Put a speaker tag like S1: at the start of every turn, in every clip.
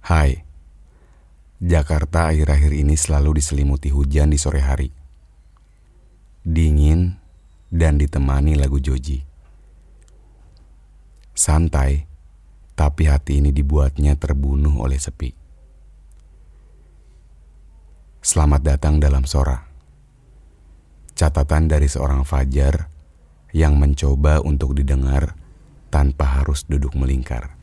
S1: Hai, Jakarta akhir-akhir ini selalu diselimuti hujan di sore hari. Dingin dan ditemani lagu Joji. Santai, tapi hati ini dibuatnya terbunuh oleh sepi. Selamat datang dalam Sora. Catatan dari seorang Fajar yang mencoba untuk didengar tanpa harus duduk melingkar.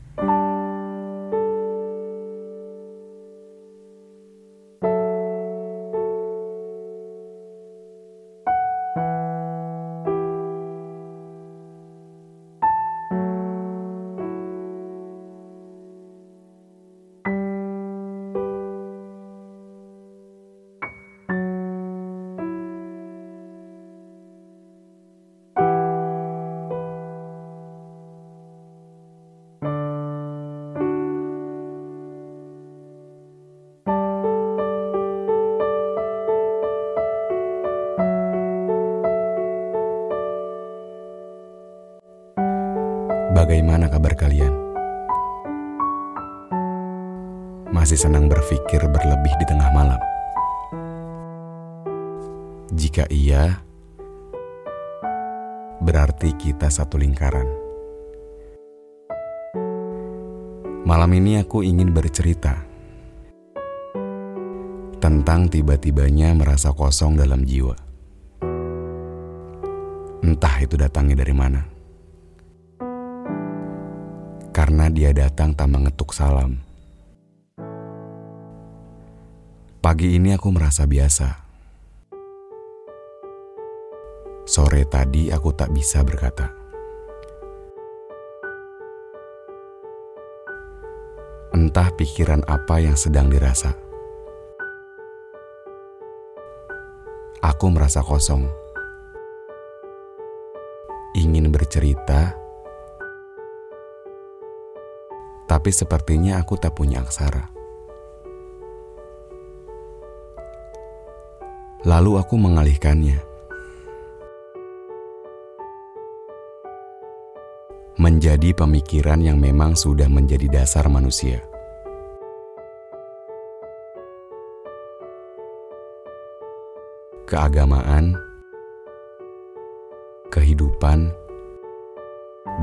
S1: Masih senang berpikir berlebih di tengah malam? Jika iya, berarti kita satu lingkaran. Malam ini aku ingin bercerita tentang tiba-tibanya merasa kosong dalam jiwa. Entah itu datangnya dari mana karena dia datang tak mengetuk salam. Pagi ini aku merasa biasa. Sore tadi aku tak bisa berkata. Entah pikiran apa yang sedang dirasa. Aku merasa kosong. Ingin bercerita, tapi sepertinya aku tak punya aksara. Lalu aku mengalihkannya. Menjadi pemikiran yang memang sudah menjadi dasar manusia. Keagamaan, kehidupan,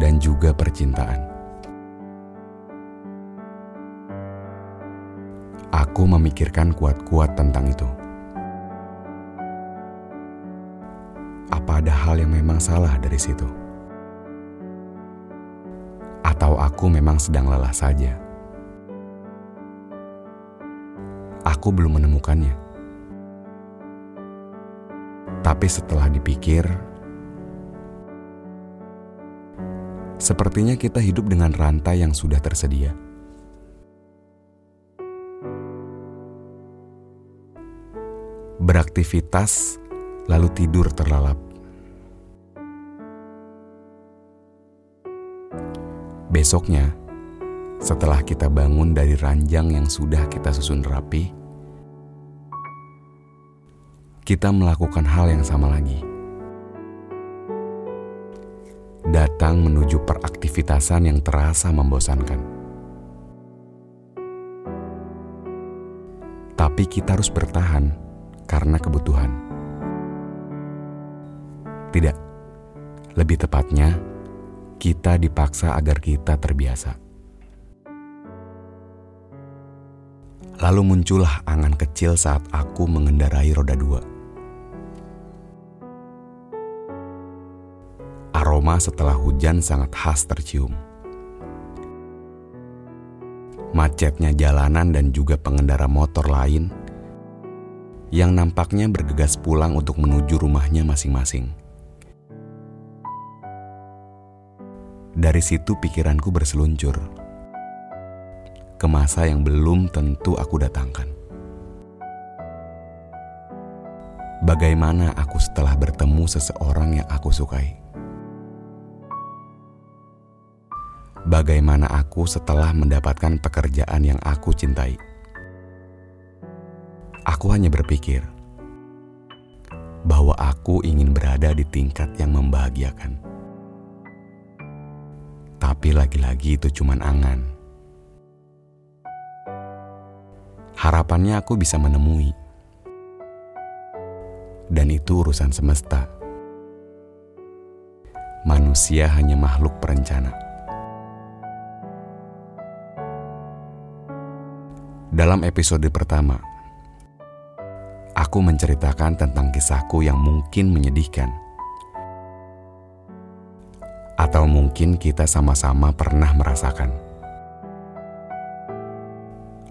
S1: dan juga percintaan. Aku memikirkan kuat-kuat tentang itu. Apa ada hal yang memang salah dari situ? Atau aku memang sedang lelah saja? Aku belum menemukannya. Tapi setelah dipikir, sepertinya kita hidup dengan rantai yang sudah tersedia. beraktivitas, lalu tidur terlalap. Besoknya, setelah kita bangun dari ranjang yang sudah kita susun rapi, kita melakukan hal yang sama lagi. Datang menuju peraktivitasan yang terasa membosankan. Tapi kita harus bertahan karena kebutuhan. Tidak, lebih tepatnya, kita dipaksa agar kita terbiasa. Lalu muncullah angan kecil saat aku mengendarai roda dua. Aroma setelah hujan sangat khas tercium. Macetnya jalanan dan juga pengendara motor lain yang nampaknya bergegas pulang untuk menuju rumahnya masing-masing. Dari situ pikiranku berseluncur. ke masa yang belum tentu aku datangkan. Bagaimana aku setelah bertemu seseorang yang aku sukai? Bagaimana aku setelah mendapatkan pekerjaan yang aku cintai? Aku hanya berpikir bahwa aku ingin berada di tingkat yang membahagiakan. Tapi lagi-lagi itu cuma angan. Harapannya aku bisa menemui. Dan itu urusan semesta. Manusia hanya makhluk perencana. Dalam episode pertama, aku menceritakan tentang kisahku yang mungkin menyedihkan. Atau mungkin kita sama-sama pernah merasakan.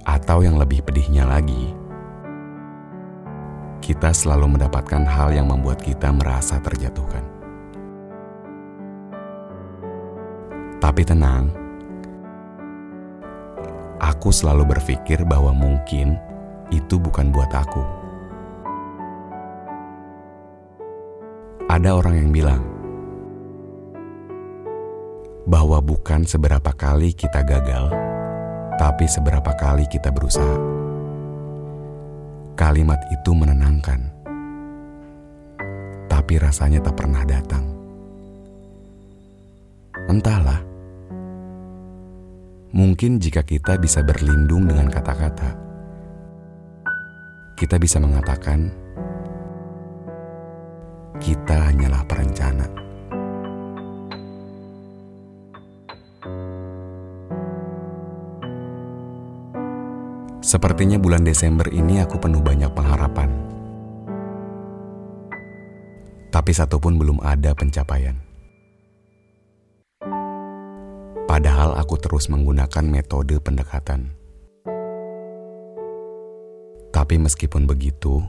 S1: Atau yang lebih pedihnya lagi, kita selalu mendapatkan hal yang membuat kita merasa terjatuhkan. Tapi tenang, aku selalu berpikir bahwa mungkin itu bukan buat aku Ada orang yang bilang bahwa bukan seberapa kali kita gagal, tapi seberapa kali kita berusaha. Kalimat itu menenangkan, tapi rasanya tak pernah datang. Entahlah, mungkin jika kita bisa berlindung dengan kata-kata, kita bisa mengatakan kita hanyalah perencana. Sepertinya bulan Desember ini aku penuh banyak pengharapan. Tapi satu pun belum ada pencapaian. Padahal aku terus menggunakan metode pendekatan. Tapi meskipun begitu,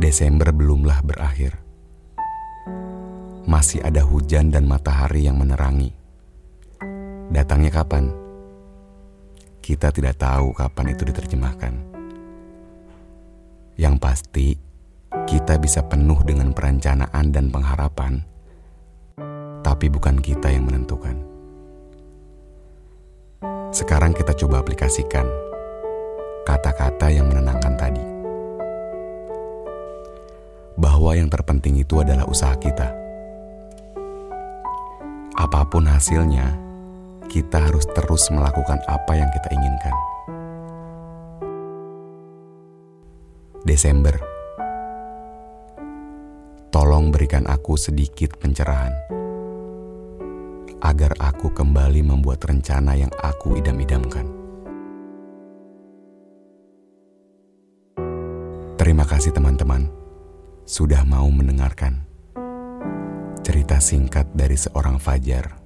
S1: Desember belumlah berakhir. Masih ada hujan dan matahari yang menerangi. Datangnya kapan? Kita tidak tahu kapan itu diterjemahkan. Yang pasti, kita bisa penuh dengan perencanaan dan pengharapan, tapi bukan kita yang menentukan. Sekarang kita coba aplikasikan kata-kata yang menenangkan tadi bahwa yang terpenting itu adalah usaha kita. Apa pun hasilnya, kita harus terus melakukan apa yang kita inginkan. Desember, tolong berikan aku sedikit pencerahan agar aku kembali membuat rencana yang aku idam-idamkan. Terima kasih, teman-teman sudah mau mendengarkan cerita singkat dari seorang Fajar.